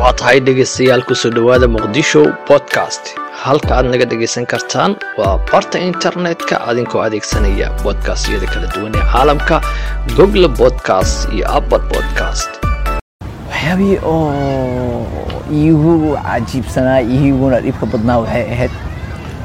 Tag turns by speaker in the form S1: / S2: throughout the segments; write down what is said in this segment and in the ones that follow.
S1: waa tahay dhegaystayaal ku soo dhowaada muqdisho podcast. Halka aad naga dhegaysan kartaan waa barta internetka adinkoo adeegsanaya bodkastyada kala duwan ee caalamka google podcast iyo apple podcast.
S2: Waxyaabihii oo iigu cajiibsanaa iiguna dhibka badnaa waxay ahayd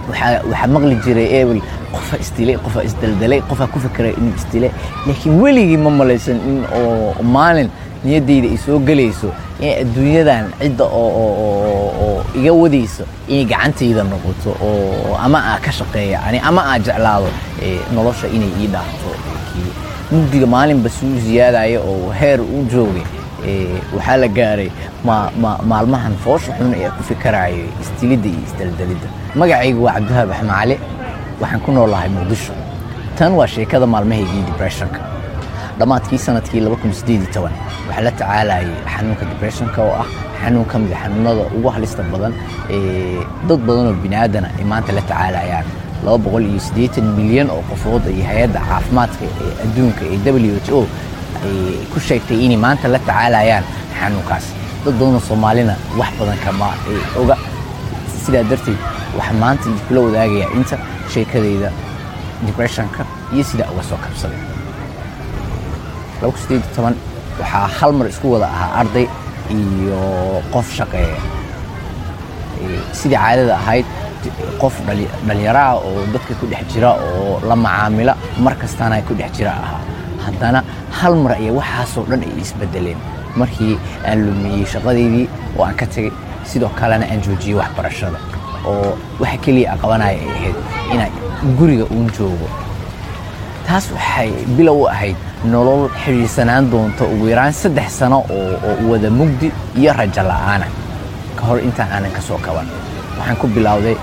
S2: waxaa maqli jiray ebel qofa isdilay qofa isdaldalay qofa ku fekeray inuu isdilay laakiin weligii ma malaysan in oo maalin niyaddayda ay soo gelayso adduunyadan cidda oo iga wadayso inay gacantayda noqoto oo ama aa ka shaqeeya ani ama aa jeclaado nolosha inay ii dhaafto mugdiga maalinba suu ziyaadaya oo heer u joogay waxaa la gaaray maalmahan foosha xun ee ku fikarayo isdilidda iyo isdaldalidda. Magacaygu waa cabdiwahaab axmaale waxaan ku noolahay muqdisho. Tan waa sheekada maalmahaygii dibressionka dhammaadkii sannadkii waxaa la tacaalayay xanuunka dibressionka oo ah xanuun ka mida xanuunada ugu halista badan dad badan oo biniaadana ay maanta la tacaalayaan. Milyan oo qofood iyo hay'adda caafimaadka ee adduunka ee w h o ay ku sheegtay inay maanta la tacaalayaan xanuunkaas. Dad badanoo soomaalina wax badan kama oga. Sidaa darteed waxaa maanta kula wadaagayaa inta sheekadayda dibressionka iyo sidaa uga soo kabsaday waxaa hal mar isku wada ahaa arday iyo qof shaqeeya sidii caadada ahayd qof dhallinyaraha oo dadka ku dhex jira oo la macaamila mar kastaana ku dhex jira ahaa haddana hal mar ayaa waxaasoo dhan ay isbedeleen markii aan lumiyey shaqadeydii oo aan ka tegey sidoo kalena aan joojiyey waxbarashada oo waxa keliya a qabanaya ay ahayd inaan guriga uun joogo taas waxay bilow ahayd nolol xidhiirsanaan doonta ugu yaraan saddex sano oo wada mugdi iyo rajo la'aana. Ka hor intaan aanan ka soo kaban waxaan ku bilowday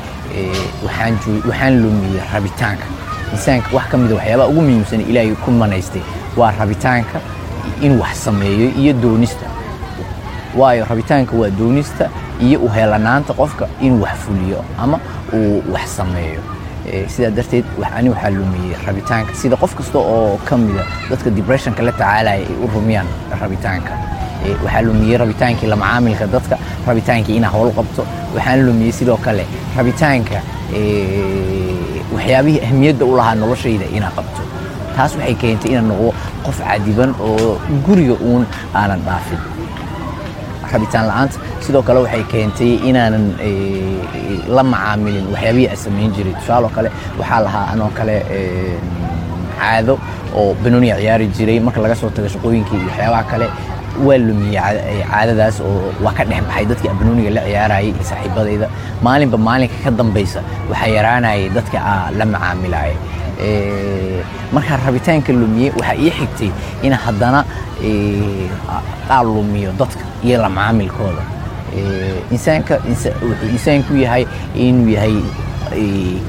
S2: waxaan lumiyey rabitaanka. Insaanka wax ka mida waxyaabaha ugu muhiimsan ilaahay ku manaystay waa rabitaanka in wax sameeyo iyo doonista. Waayo rabitaanka waa doonista iyo u heelanaanta qofka inuu wax fuliyo ama uu wax sameeyo sidaa darteed ani waxaa lumiyey rabitaanka. Sida qof kasta oo ka mida dadka dibressionka la tacaalaya ay u rumiyaan rabitaanka. Waxaa lumiyey rabitaankii la macaamilka dadka rabitaankii inaa howl qabto. Waxaan lumiyey sidoo kale rabitaanka waxyaabihii ahmiyadda u lahaa noloshayda inaa qabto. Taas waxay keentay inaan noqdo qof cadiban oo guriga uun aanan dhaafin rabitaan la'aanta sidoo kale waxay keentay inaanan la macaamilin waxyaabihii aan samayn jiray. Tusaaloo kale waxaa lahaa anoo kale caado oo banooniya ciyaari jiray. Marka laga soo tago shaqooyinkii iyo waxyaabaha kale waa lumiyey caadadaas oo waa ka dhex baxay dadkii aan banooniga la ciyaarayay iyo saaxiibadayda maalinba maalinka ka dambaysa waxaa yaraanayay dadka la macaamilaya markaa rabitaanka lumiyey waxaa ii xigtay in haddana aa lumiyo dadka iyo la macaamilkooda. Insaanka wuxuu insaanku yahay inuu yahay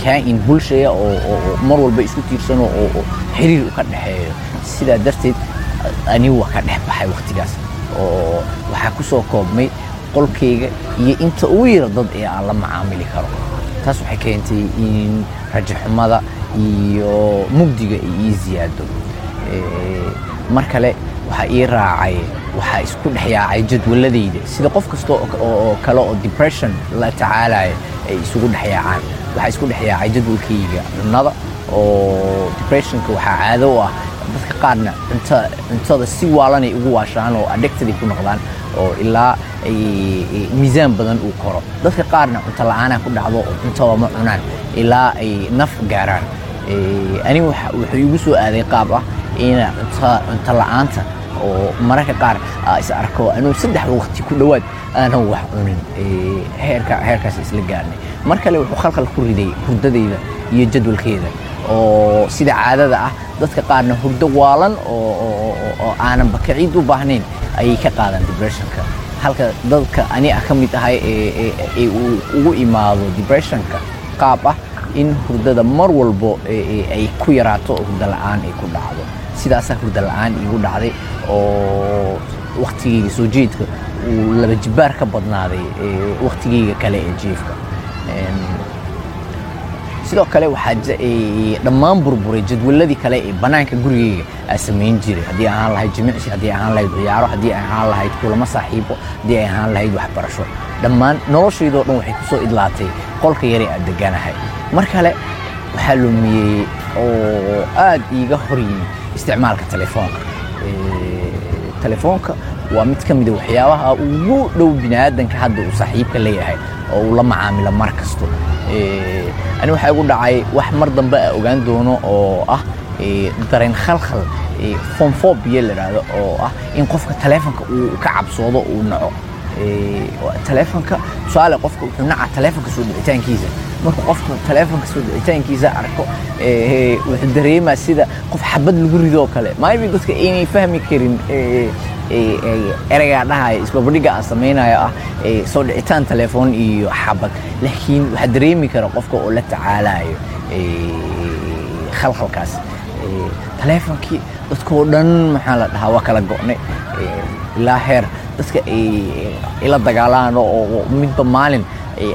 S2: kaa'in bulshaya oo mar walba isku tiirsano oo xiriir u ka dhexeeyo. Sidaa darteed anigu waa ka dhex baxay wakhtigaas oo waxaa ku soo koobmay qolkayga iyo inta ugu yara dad ee aan la macaamili karo. Taas waxay keentay in rajaxumada iyo mugdiga ay ii ziyaado. Mar kale waxaa ii raacay waxaa isku dhex yaacay jadwaladayda sida qof kasta oo kale oo depression la tacaalaya ay isugu dhex yaacaan. Waxaa isku dhex yaacay jadwalkayga cunnada oo depressionka waxaa caado u ah dadka qaarna cuntada si waalanay ugu waashaan oo addicted ay ku noqdaan oo ilaa miisaan badan uu koro. Dadka qaarna cunto la'aanaa ku dhacdo oo cuntaba ma cunaan ilaa ay naf gaaraan anigu wuxuu igu soo aaday qaab ah ina cunto la'aanta oo mararka qaar is arko. Anuu saddex waqti ku dhowaad aanan wax cunin. Heerkaas isla gaarnay. Mar kale wuxuu khalkhal ku riday hurdadayda iyo jadwalkeeda oo sida caadada ah dadka qaarna hurdo waalan oo aanan bakaciid u baahnayn ayay ka qaadaan dibressionka halka dadka ani ah ka mid ahay ee ugu imaado dibressionka qaab ah in hurdada mar walbo ay ku yaraato oo hurdo la'aan ay ku dhacdo. Sidaasaa hurdo la'aan iigu dhacday oo wakhtigayga soo jeedka uu laba jibbaar ka badnaaday wakhtigayga kale ee jiefka sidoo kale waxaa dhammaan burburay jadwaladii kale ee bannaanka gurigeyga aa samayn jiray. Haddii ahaan lahayd jimicsi haddii ahaan lahayd ciyaaro haddii ahaan lahayd kulamo saaxiibo haddii ay ahaan lahayd waxbarasho dhammaan noloshaydoo dhan waxay ku soo idlaatay qolka yare aad deganahay mar kale waxaa lumiyey oo aad iiga hor yimi isticmaalka telefoonka. Telefoonka waa mid ka mida waxyaabaha ugu dhow biniaadanka hadda uu saaxiibka leeyahay oo uu la macaamilo mar kasto ani waxaa igu dhacay wax mar dambe a ogaan doono oo ah dareen khalkhal fonfobiya la idhaahdo oo ah in qofka taleefonka uu ka cabsoodo uu naco. Taleefonka tusaale qofka wuxuu naca taleefonka soo dhicitaankiisa. Markuu qofka taleefonka soo dhicitaankiisa arko wuxuu dareemaa sida qof xabad lagu ridoo kale. Maybe dadka aynay fahmi karin ereygaa dhahaya isbabadhiga aan samaynayo ah soo dhicitaan telefoon iyo xabad. Laakiin waxaa dareemi kara qofka oo la tacaalayo khalkhalkaas taleefonkii dadkoo dhan maxaa la dhahaa waa kala go'nay. Ilaa heer dadka ila dagaalaan oo midba maalin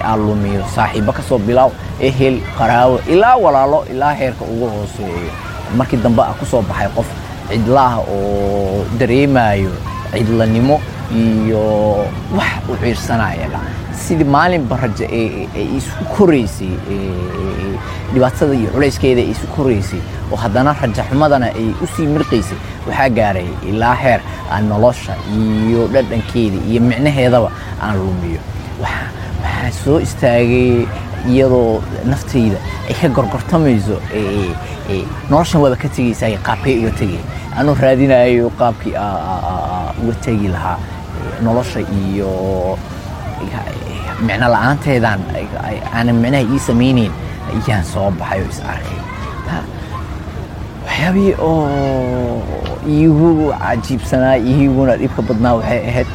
S2: aan lumiyo saaxiibo ka soo bilaaw ehel qaraawo ilaa walaalo ilaa heerka ugu hooseeyo. Markii dambe a ku soo baxay qof cidlaah oo dareemayo cidlanimo iyo wax u ciirsanaya sidii maalinba raja ay isu koraysay dhibaatada iyo culayskeeda ay isu koraysay oo haddana raja xumadana ay u sii mirqaysay waxaa gaaray ilaa heer aan nolosha iyo dhadhankeeda iyo micnaheedaba aan lumiyo. Waxaa soo istaagay iyadoo naftayda ay ka gorgortamayso noloshan waaba ka tegaysaa qaabkay uga tegay anuu raadinayo qaabkii uga tegi lahaa nolosha iyo micno la'aanteedaan aanan micnaha ii samaynayn ayaan soo baxay oo is arkay. Waxyaabihii oo iigu cajiibsanaa iiguna dhibka badnaa waxay ahayd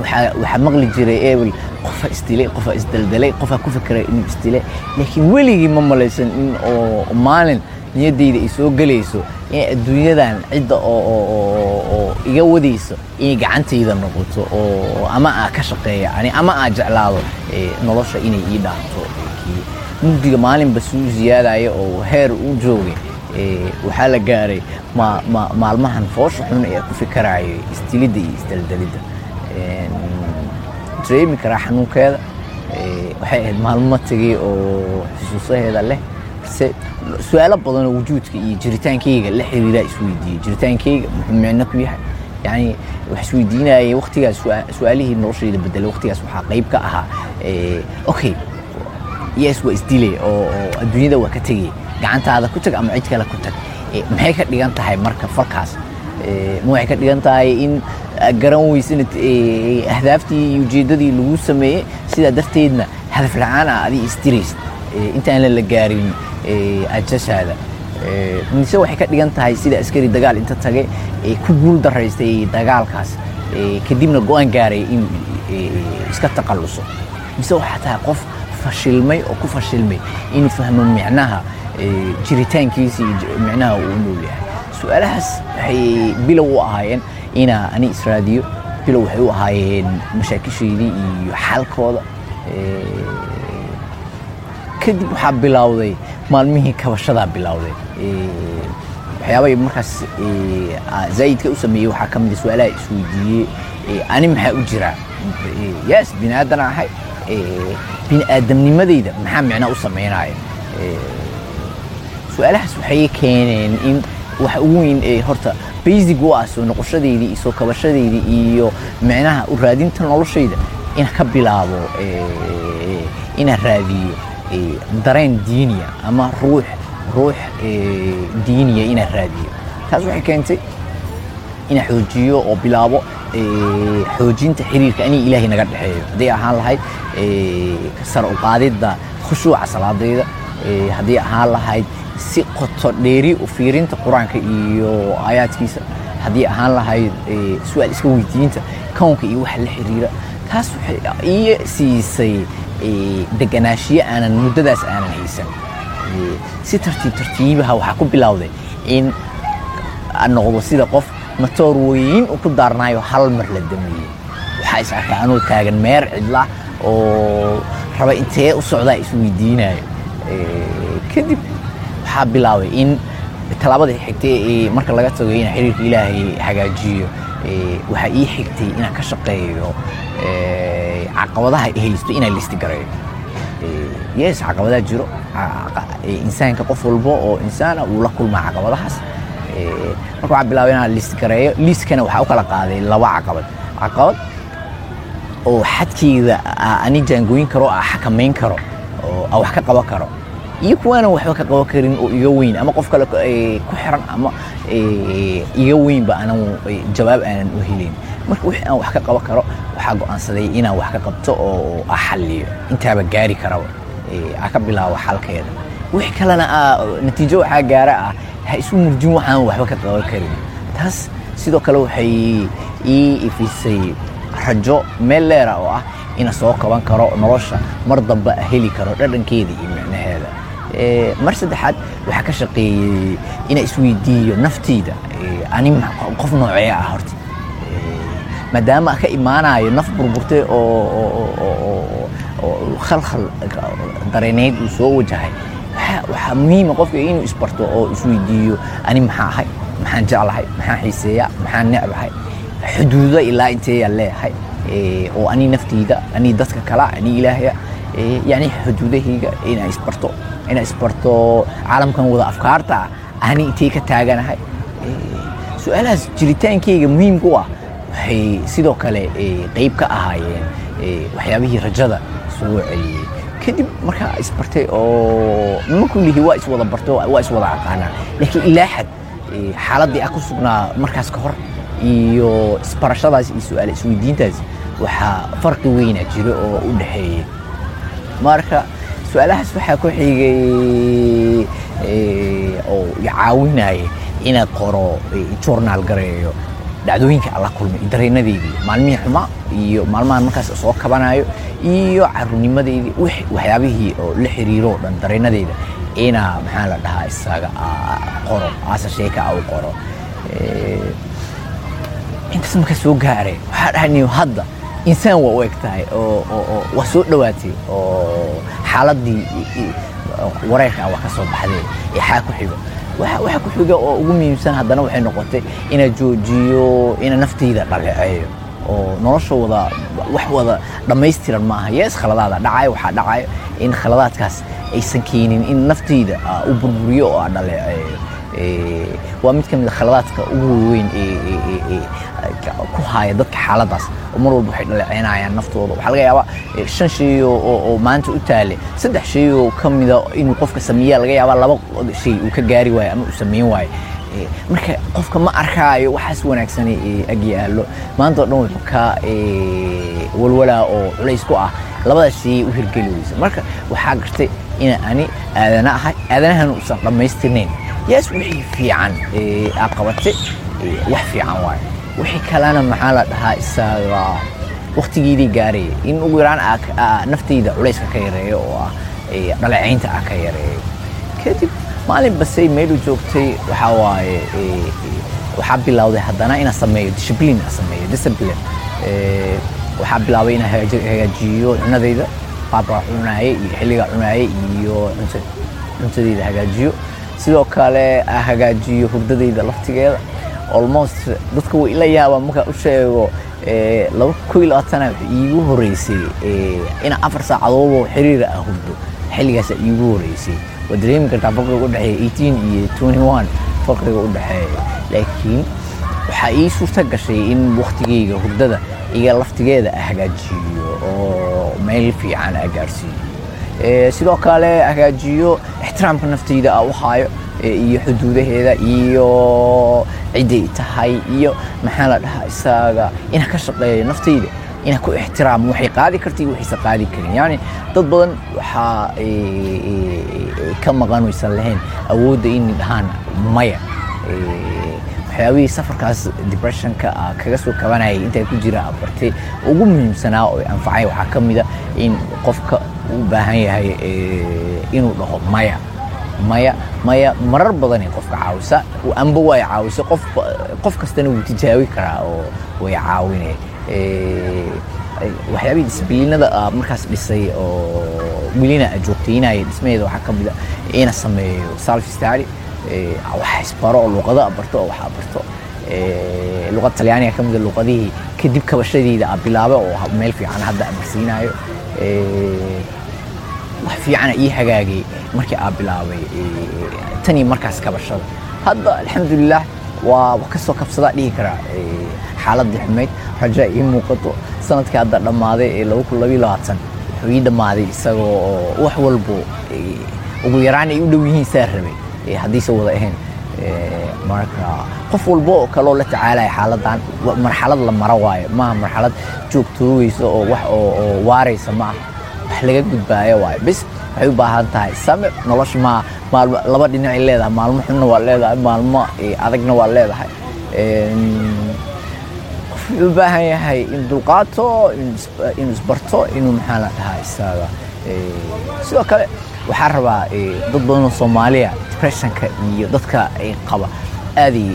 S2: waxaa maqli jiray ebel qofa isdilay qofa isdaldalay qofaa ku fekeray inuu isdilay laakiin weligii ma malaysan in oo maalin niyaddayda ay gelayso in adduunyadan cidda oo iga wadayso inay gacantayda noqoto oo ama aa ka shaqeeya ani ama aa jeclaado nolosha inay ii dhaafto mugdiga maalinba suu ziyaadaya oo heer u joogay waxaa la gaaray maalmahan foosha xun ee ku fikarayo isdilidda iyo isdaldalidda dareemi karaa xanuunkeeda. Waxay ahayd maalmo tegay oo xusuusaheeda leh. Se su'aalo badanoo wujuudka iyo jiritaankayga la xiriiraa isweydiiyey jiritaankayga muxuu micno ku yahay? Yani wax isweydiinayay waktigaas su'aalihii noloshayda bedelay waktigaas waxaa qayb ka ahaa okay yes waa isdilay oo adduunyada waa ka tegay gacantaada ku tag ama cid kale ku tag. Maxay ka dhigan tahay marka falkaas ma waxay ka dhigan tahay in garan weysan ahdaaftii iyo ujeeddadii lagu sameeyey sidaa darteedna hadaf la'aan ah adii isdiraysid intaan la gaarin ajashaada mise waxay ka dhigan tahay sida askari dagaal inta tagay ku guul daraystay dagaalkaas. Kadibna go'aan gaaray inuu iska taqalluso. Mise waxaa tahay qof fashilmay oo ku fashilmay inuu fahmo micnaha jiritaankiisa iyo micnaha uu nool yahay su'aalahaas waxay bilow u ahaayeen inaa ani israadiyo bilow waxay u ahaayeen mashaakishaydii iyo xalkooda kadib waxaa bilowday maalmihii kabashadaa bilowday. Waxyaabay markaas zaa'idka u sameeyey waxaa ka mid su'aalaha isweydiiyey ani maxaa u jiraa? Yes bini aadan ahay. Bini aadamnimadayda maxaa micno u samaynaya su'aalahaas waxay keeneen in wax ugu weyn ee horta basig u ah soo noqoshadeydii iyo soo kabashadeydii iyo micnaha u raadinta noloshayda ina ka bilaabo inaan raadiyo dareen diiniya ama ruux ruux diiniya inaan raadiyo. Taas waxay keentay inaan xoojiyo oo bilaabo xoojinta xiriirka aniga ilaahay naga dhexeeyo. Hadday ahaan lahayd sar u qaadidda khushuuca salaadayda haddii ahaan lahayd si qoto dheeri u fiirinta qur'aanka iyo aayaadkiisa. Haddii ahaan lahayd su'aal iska weydiinta kownka iyo waxa la xiriira taas waxay ii siisay deganaashiyo aanan muddadaas aanan haysan. Si tartiib tartiibaha waxaa ku bilowday in noqdo sida qof matoor weyn u ku daarnaayo hal mar la dameeyey waxaa is arkaa anoo taagan meer cidla oo raba intee u socdaa isweydiinayo kadib waxaa bilaabay in tallaabadii xigtay ee marka laga tago inaan xiriirka ilaahay hagaajiyo waxaa ii xigtay inaan ka shaqeeyo caqabadaha haysto inaan listi gareeyo. Yes caqabadaha jiro. Insaanka qof walbo oo insaana uu la kulmaa caqabadahaas. Marka waxaa bilaabay inaan list gareeyo liistkana waxaa u kala qaaday laba caqabad. Caqabad oo xadkeeda ani jaangooyin karo xakamayn karo oo wax ka qaban karo iyo kuwaana waxba ka qaban karin oo iga weyn ama qof kale ku xiran ama iga weynba anan jawaab aanan u helin. Marka wixii aan wax ka qaban karo waxaa go'aansaday inaan wax ka qabto oo a xalliyo. Intaaba gaari karaba a ka bilaabo xalkeeda. Wix kalena natiijo waxaa gaara ah ha isu murjin waxaan waxba ka qaban karin. Taas sidoo kale waxay ii ifisay rajo meel leera oo ah ina soo kaban karo nolosha. Mar damba heli karo dhadhankeeda iyo micnaheeda mar saddexaad waxaa ka shaqeeyey inaa isweydiiyo nafteyda ani qof noocee ah horta? Maadaama ka imaanayo naf burburtay oo khalkhal dareeneyd uu soo wajahay. Waxaa muhiima qofka inuu isbarto oo isweydiiyo ani maxaa ahay? Maxaan jeclahay? Maxaan xiiseeya maxaan necbahay? Xuduudo ilaa inteeyaan leeyahay? Oo ani nafteyda ani dadka kala ani ilaahya yani xuduudahayga inaan isbarto inaan isbarto caalamkan wada afkaarta ani intay ka taaganahay. Su'aalahaas jiritaankeyga muhiimka u ah waxay sidoo kale qeyb ka ahaayeen waxyaabihii rajada soo celiyey kadib markaa isbartay oo ma kullihi waa iswada barto waa iswada aqaanaa laakiin ilaa xad xaaladdii ah ku sugnaa markaas ka hor iyo isbarashadaas iyo su'aal isweydiintaas waxaa farqi weyna jira oo u dhexeeyey marka su'aalahaas waxaa ku xigay oo caawinaya inaad qoro journaal gareeyo. Dhacdooyinka alla kulmay dareenadeydii maalmihii xumaa iyo maalmahan markaas soo kabanayo iyo carruurnimadeydii waxyaabihii oo la xiriiro o dhan dareenadeyda inaa maxaa la dhahaa isaga qoro aasa sheeka a u qoro. Intaas markaa soo gaare waxaa dhahaniyo hadda insaan waa u eg tahay waa soo dhowaatay oo xaaladdii wareerka waa ka soo baxday ee xaa ku xigo waxa ku xiga oo ugu muhiimsan haddana waxay noqotay inaa joojiyo ina nafteyda dhaleeceeyo oo nolosha wada wax wada dhammaystiran maaha yees khaladaada dhacayo waxaa dhacayo in khaladaadkaas aysan keenin in nafteyda u burburiyo oo aan dhaleeceeyo waa mid ka mid a khaladaadka ugu weyn ku haya dadka xaaladaas oo mar walba waxay dhaleeceynayaan naftooda waxaa laga yaabaa shan shay oo maanta u taale saddex shay oo ka mida inuu qofka sameeya laga yaabaa laba shay uu ka gaari waayo ama uu sameyn waayo marka qofka ma arkaayo waxaas wanaagsan ag yaallo maanta o dhan wuxuu ka walwalaa oo culays ku ah labadaas shay u hirgeli weysa marka waxaa gartay ina ani aadana ahay aadanahan uusan dhammaystirnayn yaas wixii fiican aad qabatay wax fiican waayo wixii kalena maxaa la dhahaa isaga waktigeedii gaaraya in ugu yaraan nafteyda culayska ka yareeyo oo ah dhaleecaynta ah ka yareeyo. Kadib maalin basay meelu joogtay waxaa waaye waxaa bilowday haddana inaan sameeyo discipline aan sameeyo discipline. Waxaa bilaabay inaan hagaajiyo cunadayda qaabka cunaaye iyo xilliga cunaaye iyo cuntadayda hagaajiyo. Sidoo kale aan hagaajiyo hurdadayda laftigeeda almost dadka way ila yaabaa markaa u sheego laba ko iyo labaatana waxay iigu horeysay inaan afar saacadoodoo xiriira ah hurdo xilligaasa iigu horeysay waa dareemi kartaa farqiga u dhexeeya eighteen iyo twenty one farqiga u dhexeeya laakiin waxaa ii suurta gashay in waktigeyga hurdada iga laftigeeda a hagaajiyo oo meel fiican gaarsiiyo sidoo kale hagaajiyo ixtiraamka nafteyda a u haayo iyo xuduudaheeda iyo cidday tahay iyo maxaa la dhahaa isaga inaa ka shaqeeyo nafteyda inaa ku ixtiraamo waxay qaadi karta iyo waxaysa qaadi karin yani dad badan waxaa ka maqan waysan lahayn awoodda inay dhahaan maya. Waxyaabihii safarkaas depressionka kaga soo kabanayay intaa ku jira a bartay ugu muhiimsanaa oo anfacay waxaa ka mida in qofka u baahan yahay inuu dhaho maya maya maya marar badanay qofka caawisa. Amba way caawisa. Qof kastana wuu tijaabi karaa oo way caawine. Waxyaabihii disbiliinada markaas dhisay oo welina joogtaynaya dhismaheeda waxaa ka mida ina sameeyo self study. Wax isbaro oo luqada barto oo waxa barto luqad talyaaniga ka mida luqadihii kadib kabashadeyda a bilaaba oo meel fiican hadda amarsiinayo wax fiicana ii hagaagay markii aa bilaabay tanii markaas kabashada hadda alxamdulilah waa ka soo kabsadaa dhihi karaa xaaladii xumayd raja ii muuqato sannadkii hadda dhammaaday ee wuxuu ii dhammaaday isagoo wax walbo ugu yaraan ay u dhow yihiin saa rabay haddiise wada ahayn. Marka qof walbo oo kaloo la tacaalaya xaaladan marxalad la maro waayo maaha marxalad joogtoogeysa oo wax oo waaraysa ma aha wax laga gudbaayo waayo bis waxay u baahan tahay same nolosha maa maalmo laba dhinacay leedahay maalmo xunna waa leedahay maalmo adagna waa leedahay. Wuxuu u baahan yahay in dulqaato inuu isbarto inuu maxaa la dhahaa isaga sidoo kale waxaa rabaa dad badan oo soomaaliya depressionka iyo dadka ay qaba aaday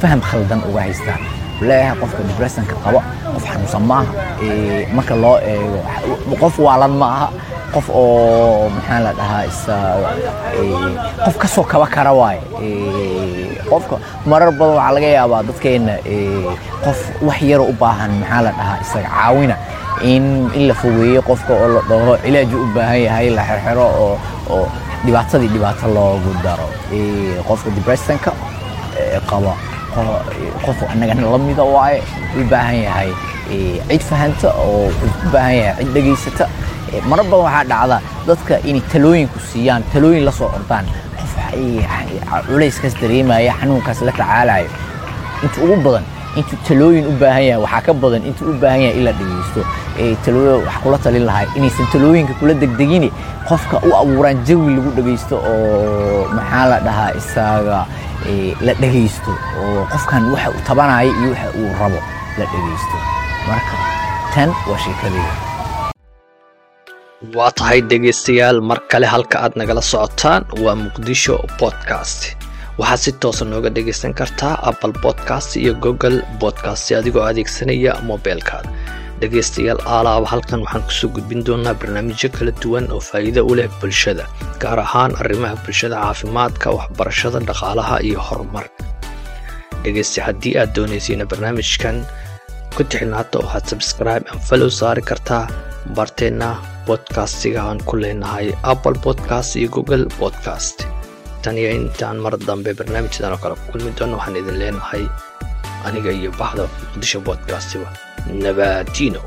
S2: faham khaldan uga haystaan leeyahay qofka depressionka qaba qof xanuunsan maaha. Marka loo eego qof waalan ma aha qof oo maxaa la dhahaa qof ka soo kaba kara waaye. Qofka marar badan waxaa laga yaabaa dadkeenna qof wax yaro u baahan maxaa la dhahaa isaga caawina in in la fogeeyo qofka oo la dhaho cilaaju u baahan yahay la xerxero oo oo dhibaatadii dhibaato loogu daro. Qofka depressionka qaba qof annagana la mida waaye u baahan yahay cid fahanta oo u baahan yahay cid dhegaysata marar badan waxaa dhacda dadka inay talooyinku siiyaan talooyin la soo ordaan. Qof culayskaas dareemaya xanuunkaas la tacaalayo inta ugu badan intuu talooyin u baahan yahay waxaa ka badan intuu u baahan yahay in la dhegeysto talooyin wax kula talin lahay inaysan talooyinka kula degdegine qofka u abuuraan jawi lagu dhegeysto oo maxaa la dhahaa isaga la dhegeysto oo qofkan waxa uu tabanaya iyo waxa uu rabo la dhegeysto marka tan waa sheekadeyda
S1: waa tahay dhegaystayaal mar kale halka aad nagala socotaan waa muqdisho podcast. Waxaad si toosa nooga dhegaysan kartaa apple podcast iyo google podcast adigoo adeegsanaya mobeelkaada dhegaystayaal aalaaba halkan waxaan ku soo gudbin doonaa barnaamijyo kala duwan oo faa'iido u leh bulshada gaar ahaan arrimaha bulshada caafimaadka waxbarashada dhaqaalaha iyo horumarka dhegaysta haddii aad doonaysayna barnaamijkan ku tixnaata waxaad sabscribe and follow saari kartaa barteenna bodcastiga aan ku leenahay apple podcast iyo google podcast. Tan iyo intaan mar dambe barnaamijyadan oo kale ku kulmi doono waxaan idin leenahay aniga iyo baxda muqdisho bodcastiba nabadino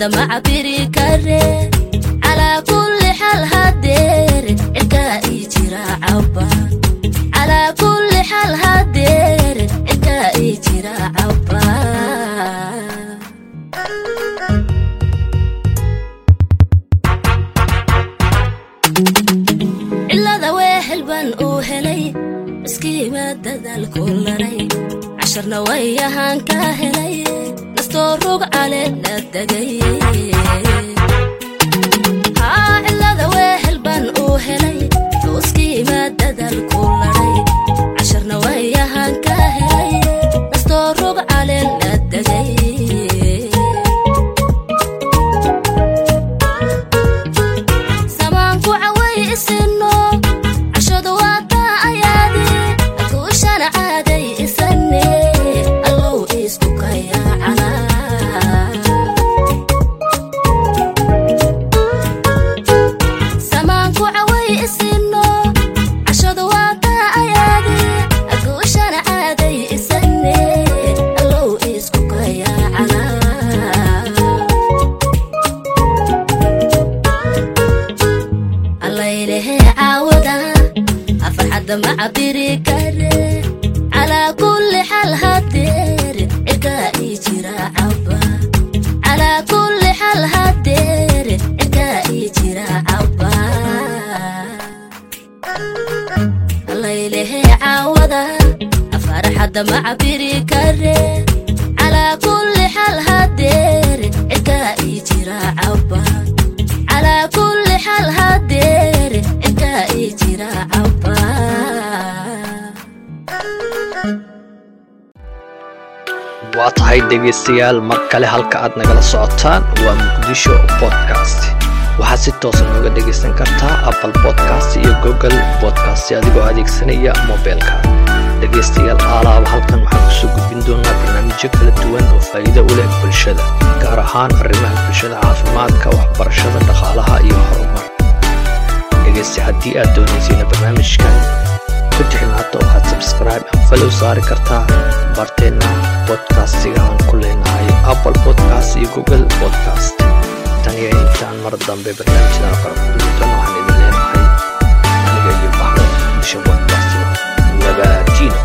S3: afarxadda ma cabiri kare afarxadda ma cabiri kare calaa kulli ii jira caba waa
S1: tahay dhegaystayaal mar kale halka aad nagala socotaan waa muqdisho podcast. Waxaad si toosa nooga dhegaysan kartaa apple podcast iyo google podcast adigoo adeegsanaya mobeelka dhegaystayaal aalaaba halkan waxaan ku soo gudbin doonaa barnaamijyo kala duwan oo faa'iido u leh bulshada gaar ahaan arrimaha bulshada caafimaadka waxbarashada dhaqaalaha iyo horumar dhegaysta haddii aad doonaysayna barnaamijkan ku jeclaato waxaad sabskrib ama falow saari kartaa barteenna bodkastiga aan ku leenahay apple bodkast iyo google bodkast tan iyo intaan mar dambe barnaamijyada qarabkulidan waxaan idin leenahay aniga iyo bahda bisha bodkast nabaatiina